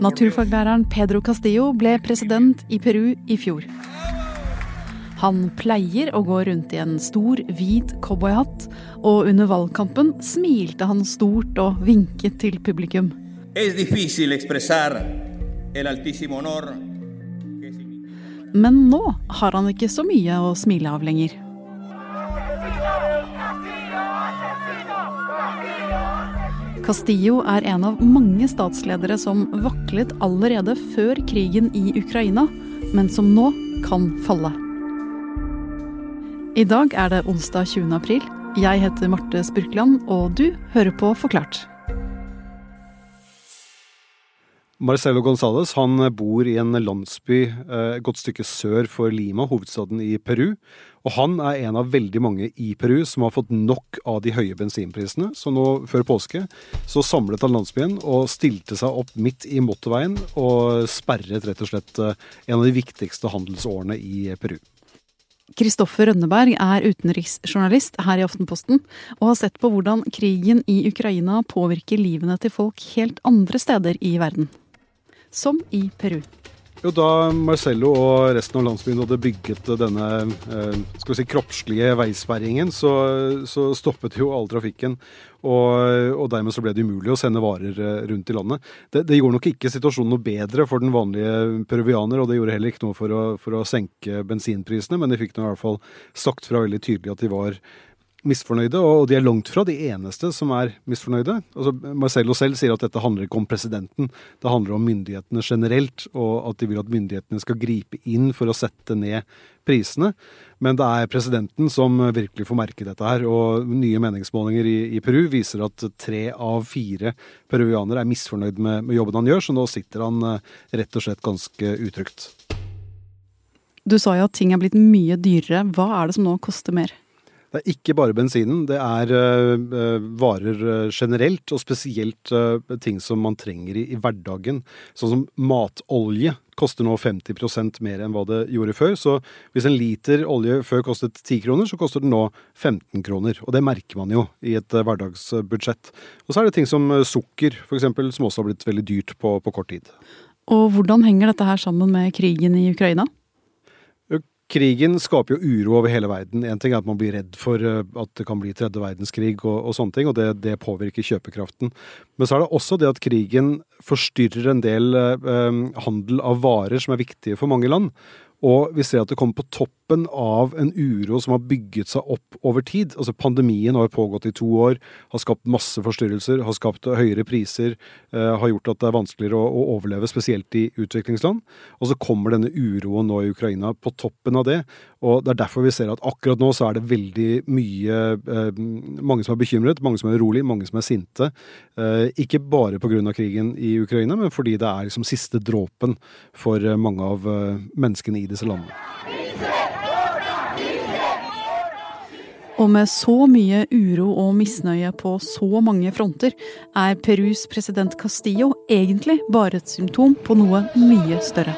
Naturfaglæreren Pedro Castillo ble president i Peru i fjor. Han pleier å gå rundt i en stor, hvit cowboyhatt, og under valgkampen smilte han stort og vinket til publikum. Men nå har han ikke så mye å smile av lenger. Castillo er en av mange statsledere som vaklet allerede før krigen i Ukraina, men som nå kan falle. I dag er det onsdag 20. april. Jeg heter Marte Spurkland, og du hører på Forklart. Marcelo Gonzales han bor i en landsby eh, et godt stykke sør for Lima, hovedstaden i Peru. Og han er en av veldig mange i Peru som har fått nok av de høye bensinprisene. Så nå før påske så samlet han landsbyen og stilte seg opp midt i motorveien og sperret rett og slett eh, en av de viktigste handelsårene i Peru. Kristoffer Rønneberg er utenriksjournalist her i Aftenposten og har sett på hvordan krigen i Ukraina påvirker livene til folk helt andre steder i verden som i Peru. Jo, Da Marcello og resten av landsbyen hadde bygget denne eh, skal vi si, kroppslige veisperringen, så, så stoppet jo all trafikken. Og, og, dermed så ble det umulig å sende varer eh, rundt i landet. Det, det, gjorde nok ikke situasjonen noe bedre for den vanlige peruvianer, og det gjorde heller ikke noe for å, for å senke bensinprisene, men de fikk nå i hvert fall sagt fra veldig tydelig at de var misfornøyde, og de er langt fra de eneste som er misfornøyde. Altså, Marcello selv sier at dette handler ikke om presidenten, det handler om myndighetene generelt, og at de vil at myndighetene skal gripe inn for å sette ned prisene. Men det er presidenten som virkelig får merke dette her. Og nye meningsmålinger i, i Peru viser at tre av fire peruvianere er misfornøyd med, med, jobben han gjør, så nå sitter han eh, rett og slett ganske utrygt. Du sa jo at ting er blitt mye dyrere. Hva er det som nå koster mer? Det er ikke bare bensinen, det er uh, varer uh, generelt, og spesielt uh, ting som man trenger i, i, hverdagen. Sånn som matolje koster nå 50% mer enn hva det gjorde før. Så hvis en liter olje før kostet 10 kroner, så koster den nå 15 kroner. Og det merker man jo i et hverdagsbudsjett. Og så er det ting som sukker, f.eks., som også har blitt veldig dyrt på, på kort tid. Og hvordan henger dette her sammen med krigen i Ukraina? Krigen skaper jo uro over hele verden. En ting er at man blir redd for eh, at det kan bli tredje verdenskrig og, og sånne ting, og det, det, påvirker kjøpekraften. Men så er det også det at krigen forstyrrer en del eh, handel av varer som er viktige for mange land. Og vi ser at det kommer på toppen av en uro som har bygget seg opp over tid. Altså Pandemien har pågått i to år, har skapt masse forstyrrelser, har skapt høyere priser, eh, har gjort at det er vanskeligere å, å, overleve, spesielt i utviklingsland. Og så kommer denne uroen nå i Ukraina på toppen av det. Og det er derfor vi ser at akkurat nå så er det veldig mye eh, Mange som er bekymret, mange som er urolig, mange som er sinte. Eh, ikke bare pga. krigen i Ukraina, men fordi det er liksom siste dråpen for eh, mange av eh, menneskene i disse landene. Og med så mye uro og misnøye på så mange fronter, er Perus president Castillo egentlig bare et symptom på noe mye større.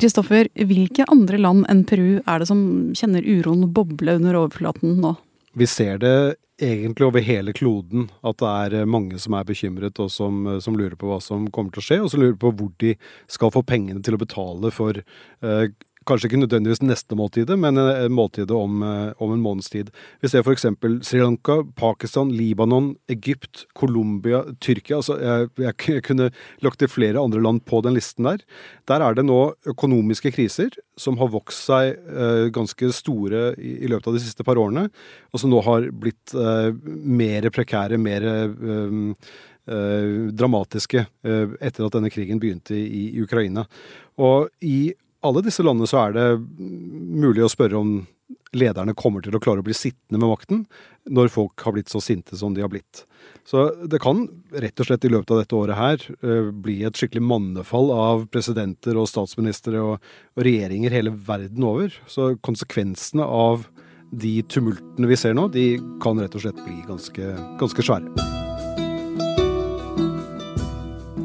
Kristoffer, hvilke andre land enn Peru er det som kjenner uroen boble under overflaten nå? Vi ser det egentlig over hele kloden at det er eh, mange som er bekymret, og som, eh, som, lurer på hva som kommer til å skje, og som lurer på hvor de skal få pengene til å betale for eh, Kanskje ikke nødvendigvis neste måltid, men måltidet om, om en måneds tid. Vi ser f.eks. Sri Lanka, Pakistan, Libanon, Egypt, Colombia, Tyrkia. Altså jeg, jeg, kunne lagt til flere andre land på den listen der. Der er det nå økonomiske kriser som har vokst seg eh, ganske store i, i, løpet av de siste par årene, og som nå har blitt eh, mer prekære, mer eh, dramatiske etter at denne krigen begynte i, i Ukraina. Og i alle disse landene så er det mulig å spørre om lederne kommer til å klare å bli sittende med makten når folk har blitt så sinte som de har blitt. Så det kan rett og slett i løpet av dette året her eh, bli et skikkelig mannefall av presidenter og statsministre og, regjeringer hele verden over. Så konsekvensene av de tumultene vi ser nå, de kan rett og slett bli ganske, ganske svære.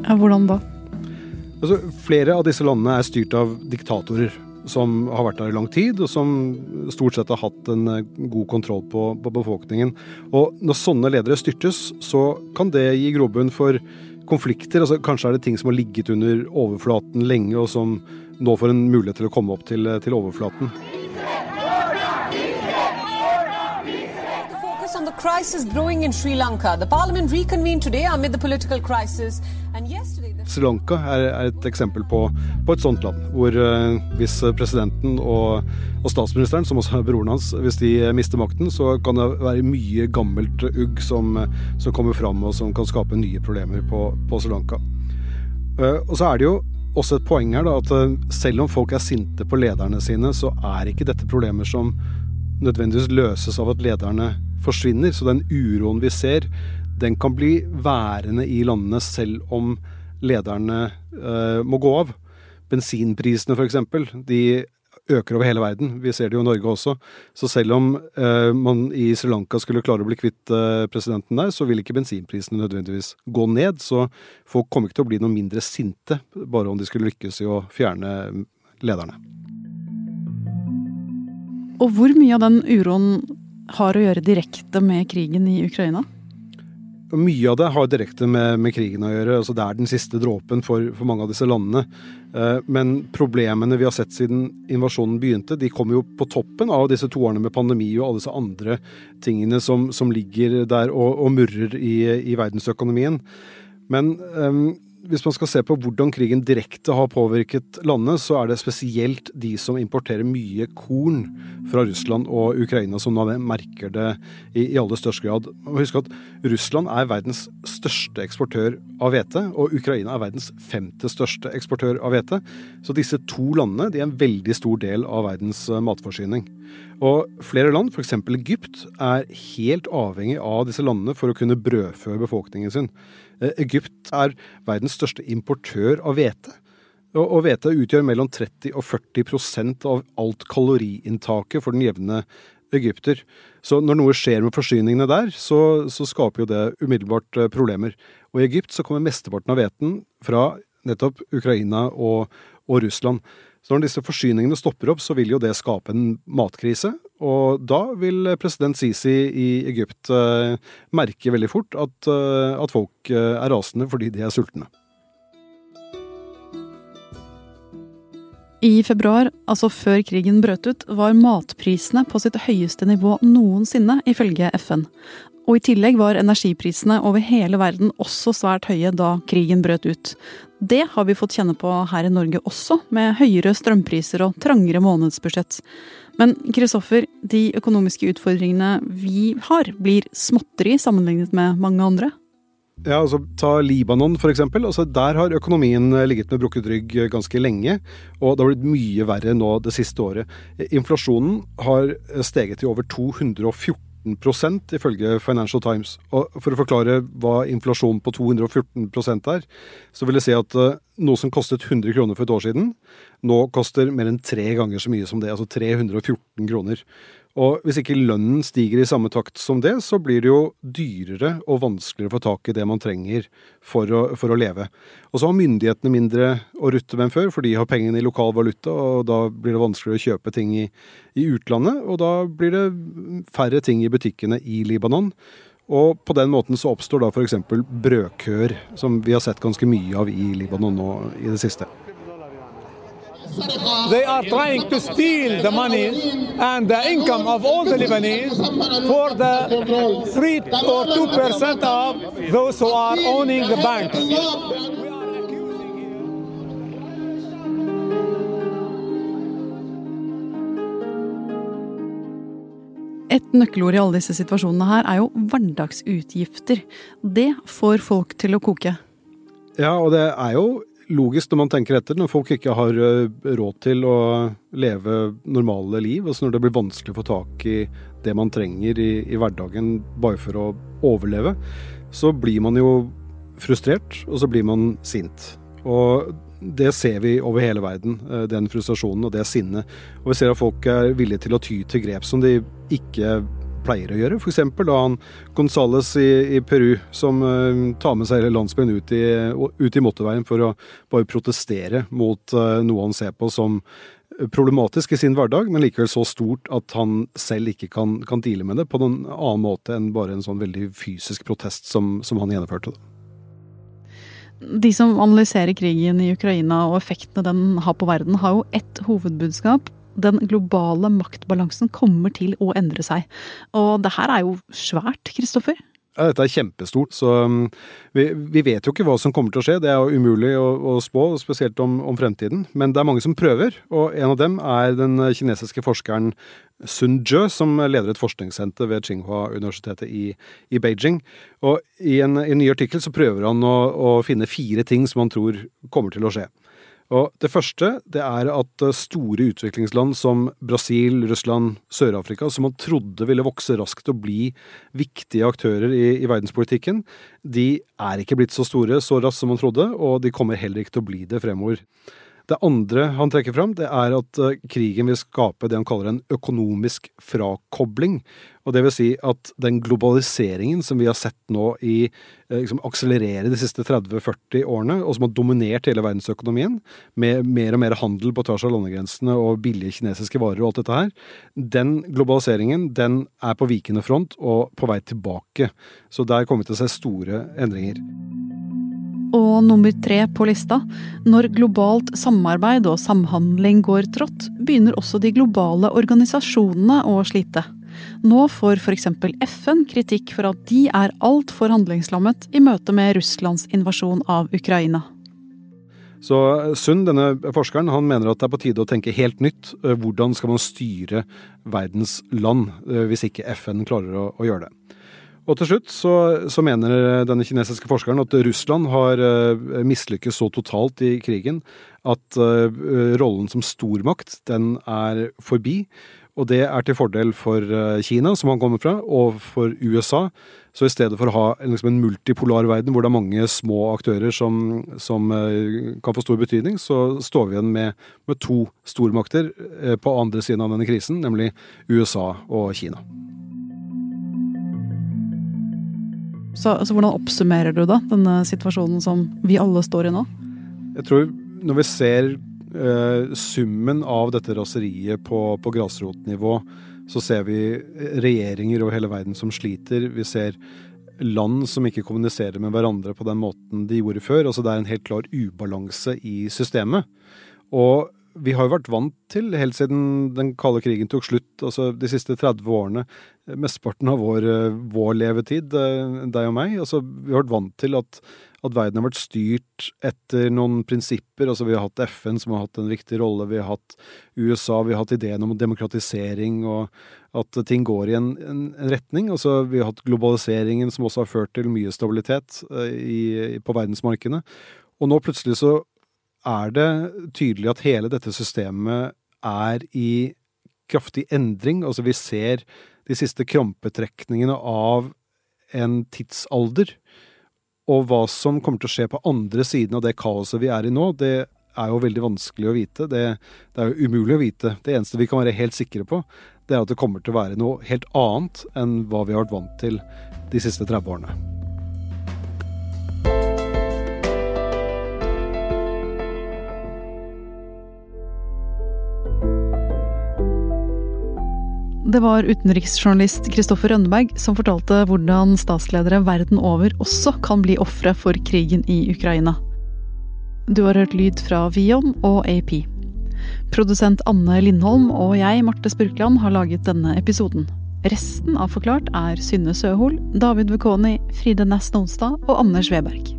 Hvordan da? Altså, flere av disse landene er styrt av diktatorer. som har vært der i lang tid, og som stort sett har hatt en eh, god kontroll på, på befolkningen. Og når sånne ledere styrtes, så kan det gi grobunn for konflikter. Altså, kanskje er det ting som har ligget under overflaten lenge, og som nå får en mulighet til å komme opp til, til overflaten. crisis brewing in Sri Lanka. The parliament reconvened today amid the political crisis. And yesterday. Sri Lanka er, er, et eksempel på, på, et sånt land, hvor uh, hvis presidenten og, og, statsministeren, som også er broren hans, hvis de mister makten, så kan det være mye gammelt ugg som, som kommer fram, og som kan skape nye problemer på, på Sri Lanka. Og så er det jo også et poeng her da, at selv om folk er sinte på lederne sine, så er ikke dette problemer som nødvendigvis løses av at lederne forsvinner. Så den uroen vi ser, den kan bli værende i landene selv om lederne uh, må gå av. Bensinprisene f.eks. De øker over hele verden. Vi ser det jo i Norge også. Så selv om uh, man i Sri Lanka skulle klare å bli kvitt uh, presidenten der, så vil ikke bensinprisene nødvendigvis gå ned. Så folk kommer ikke til å bli noe mindre sinte bare om de skulle lykkes i å fjerne lederne. Og hvor mye av den uroen har å gjøre direkte med krigen i Ukraina? Mye av det har direkte med, med krigen å gjøre. altså Det er den siste dråpen for, for, mange av disse landene. Eh, men problemene vi har sett siden invasjonen begynte, de kommer jo på toppen av disse to årene med pandemi og alle disse andre tingene som, som ligger der og, og murrer i, i, verdensøkonomien. Men um, hvis man skal se på hvordan krigen direkte har påvirket landet, så er det spesielt de som importerer mye korn fra Russland og Ukraina, som nå merker det i, i aller størst grad. Husk at Russland er verdens største eksportør av hvete, og Ukraina er verdens femte største eksportør av hvete. Så disse to landene de er en veldig stor del av verdens eh, matforsyning. Og flere land, f.eks. Egypt, er helt avhengig av disse landene for å kunne brødfø befolkningen sin. Eh, Egypt er verdens største importør av hvete. Og hvete utgjør mellom 30 og 40% av alt kaloriinntaket for den jevne egypter. Så når noe skjer med forsyningene der, så, så skaper jo det umiddelbart eh, problemer. Og i Egypt så kommer mesteparten av hveten fra nettopp Ukraina og, og Russland. Så når disse forsyningene stopper opp, så vil jo det skape en matkrise. Og da vil president Sisi i Egypt eh, merke veldig fort at, eh, at folk eh, er rasende fordi de er sultne. I februar, altså før krigen brøt ut, var matprisene på sitt høyeste nivå noensinne, ifølge FN. Og i tillegg var energiprisene over hele verden også svært høye da krigen brøt ut. Det har vi fått kjenne på her i Norge også, med høyere strømpriser og trangere månedsbudsjett. Men Kristoffer, de økonomiske utfordringene vi har, blir småtteri sammenlignet med mange andre? Ja, altså Ta Libanon for eksempel. Altså, der har økonomien ligget med brukket rygg ganske lenge. Og det har blitt mye verre nå det siste året. Inflasjonen har steget til over 214 ifølge Financial Times. Og for å forklare hva inflasjon på 214% er, så vil jeg si at uh, noe som kostet 100 kroner for et år siden, nå koster mer enn tre ganger så mye som det. Altså 314 kroner. Og hvis ikke lønnen stiger i samme takt som det, så blir det jo dyrere og vanskeligere å få tak i det man trenger for å, for å leve. Og så har myndighetene mindre å rutte med enn før, for de har pengene i lokal valuta, og da blir det vanskeligere å kjøpe ting i, i utlandet, og da blir det færre ting i butikkene i Libanon. Og på den måten så oppstår da f.eks. brødkøer, som vi har sett ganske mye av i Libanon nå i det siste. They are trying to steal the money and the income of all the Lebanese for the 3 or 2 percent of those who are owning the banks. Et nøkkelord i alle disse situasjonene her er jo hverdagsutgifter. Det får folk til å koke. Ja, og det er jo logisk når man tenker etter, når folk ikke har eh, råd til å leve normale liv, altså når det blir vanskelig å få tak i det man trenger i, i hverdagen bare for å overleve, så blir man jo frustrert, og så blir man sint. Og det ser vi over hele verden, eh, den frustrasjonen og det sinnet. Og vi ser at folk er villige til å ty til grep som de ikke pleier å gjøre. F.eks. da han Gonzales i, i, Peru som uh, tar med seg hele landsbyen ut i, ut i motorveien for å bare protestere mot uh, noe han ser på som problematisk i sin hverdag, men likevel så stort at han selv ikke kan, kan deale med det på noen annen måte enn bare en sånn veldig fysisk protest som, som han gjennomførte. De som analyserer krigen i Ukraina og effektene den har på verden, har jo ett hovedbudskap. Den globale maktbalansen kommer til å endre seg. Og det her er jo svært, Kristoffer? Ja, dette er kjempestort, så um, vi, vi, vet jo ikke hva som kommer til å skje. Det er jo umulig å, å spå, spesielt om, om, fremtiden. Men det er mange som prøver, og en av dem er den kinesiske forskeren Sun Zhe, som leder et forskningssenter ved Tsinghua-universitetet i, i, Beijing. Og i en, i en, ny artikkel så prøver han å, å finne fire ting som han tror kommer til å skje. Og Det første det er at eh, store utviklingsland som Brasil, Russland, Sør-Afrika, som man trodde ville vokse raskt og bli viktige aktører i, i, verdenspolitikken, de er ikke blitt så store så raskt som man trodde, og de kommer heller ikke til å bli det fremover. Det andre han trekker fram, det er at eh, krigen vil skape det han kaller en økonomisk frakobling. Og det vil si at den globaliseringen som vi har sett nå i eh, liksom akselerere de siste 30-40 årene, og som har dominert hele verdensøkonomien, med mer og mer handel på tvers av landegrensene og billige kinesiske varer og alt dette her, den globaliseringen den er på vikende front og på vei tilbake. Så der kommer vi til å se store endringer. Og nummer tre på lista, når globalt samarbeid og samhandling går trått, begynner også de globale organisasjonene å slite. Nå får f.eks. FN kritikk for at de er altfor handlingslammet i møte med Russlands invasjon av Ukraina. Så Sund, denne forskeren, han mener at det er på tide å tenke helt nytt. Hvordan skal man styre verdens land eh, hvis ikke FN klarer å, å gjøre det? Og til slutt så, så, mener denne kinesiske forskeren at Russland har uh, mislykkes så totalt i krigen at uh, rollen som stormakt, den er forbi. Og det er til fordel for uh, Kina, som han kommer fra, og for USA. Så i stedet for å ha liksom en multipolar verden hvor det er mange små aktører som, som kan få stor betydning, så står vi igjen med, med to stormakter på andre siden av denne krisen, nemlig USA og Kina. Så, altså, hvordan oppsummerer du da denne situasjonen som vi alle står i nå? Jeg tror når vi ser uh, summen av dette raseriet på, på grasrotnivå, så ser vi regjeringer over hele verden som sliter. Vi ser land som ikke kommuniserer med hverandre på den måten de gjorde før. Altså det er en helt klar ubalanse i systemet. Og vi har jo vært vant til, helt siden den kalde krigen tok slutt, altså de siste 30 årene, mesteparten av vår, vår, levetid, eh, deg og meg, altså vi har vært vant til at, at, verden har vært styrt etter noen prinsipper. altså Vi har hatt FN som har hatt en viktig rolle, vi har hatt USA, vi har hatt ideen om demokratisering og at ting går i en, en, retning. altså Vi har hatt globaliseringen som også har ført til mye stabilitet i, på verdensmarkedene. Og nå plutselig så er det tydelig at hele dette systemet er i kraftig endring. Altså vi ser de siste krampetrekningene av en tidsalder. Og hva som kommer til å skje på andre siden av det kaoset vi er i nå, det er jo veldig vanskelig å vite. Det, det er jo umulig å vite. Det eneste vi kan være helt sikre på, det er at det kommer til å være noe helt annet enn hva vi har vært vant til de siste 30 årene. Det var utenriksjournalist Kristoffer Rønneberg som fortalte hvordan statsledere verden over også kan bli ofre for krigen i Ukraina. Du har hørt lyd fra Vion og AP. Produsent Anne Lindholm og jeg, Marte Spurkland, har laget denne episoden. Resten av Forklart er Synne Søhol, David Vekoni, Fride Næss Nonstad og Anders Weberg.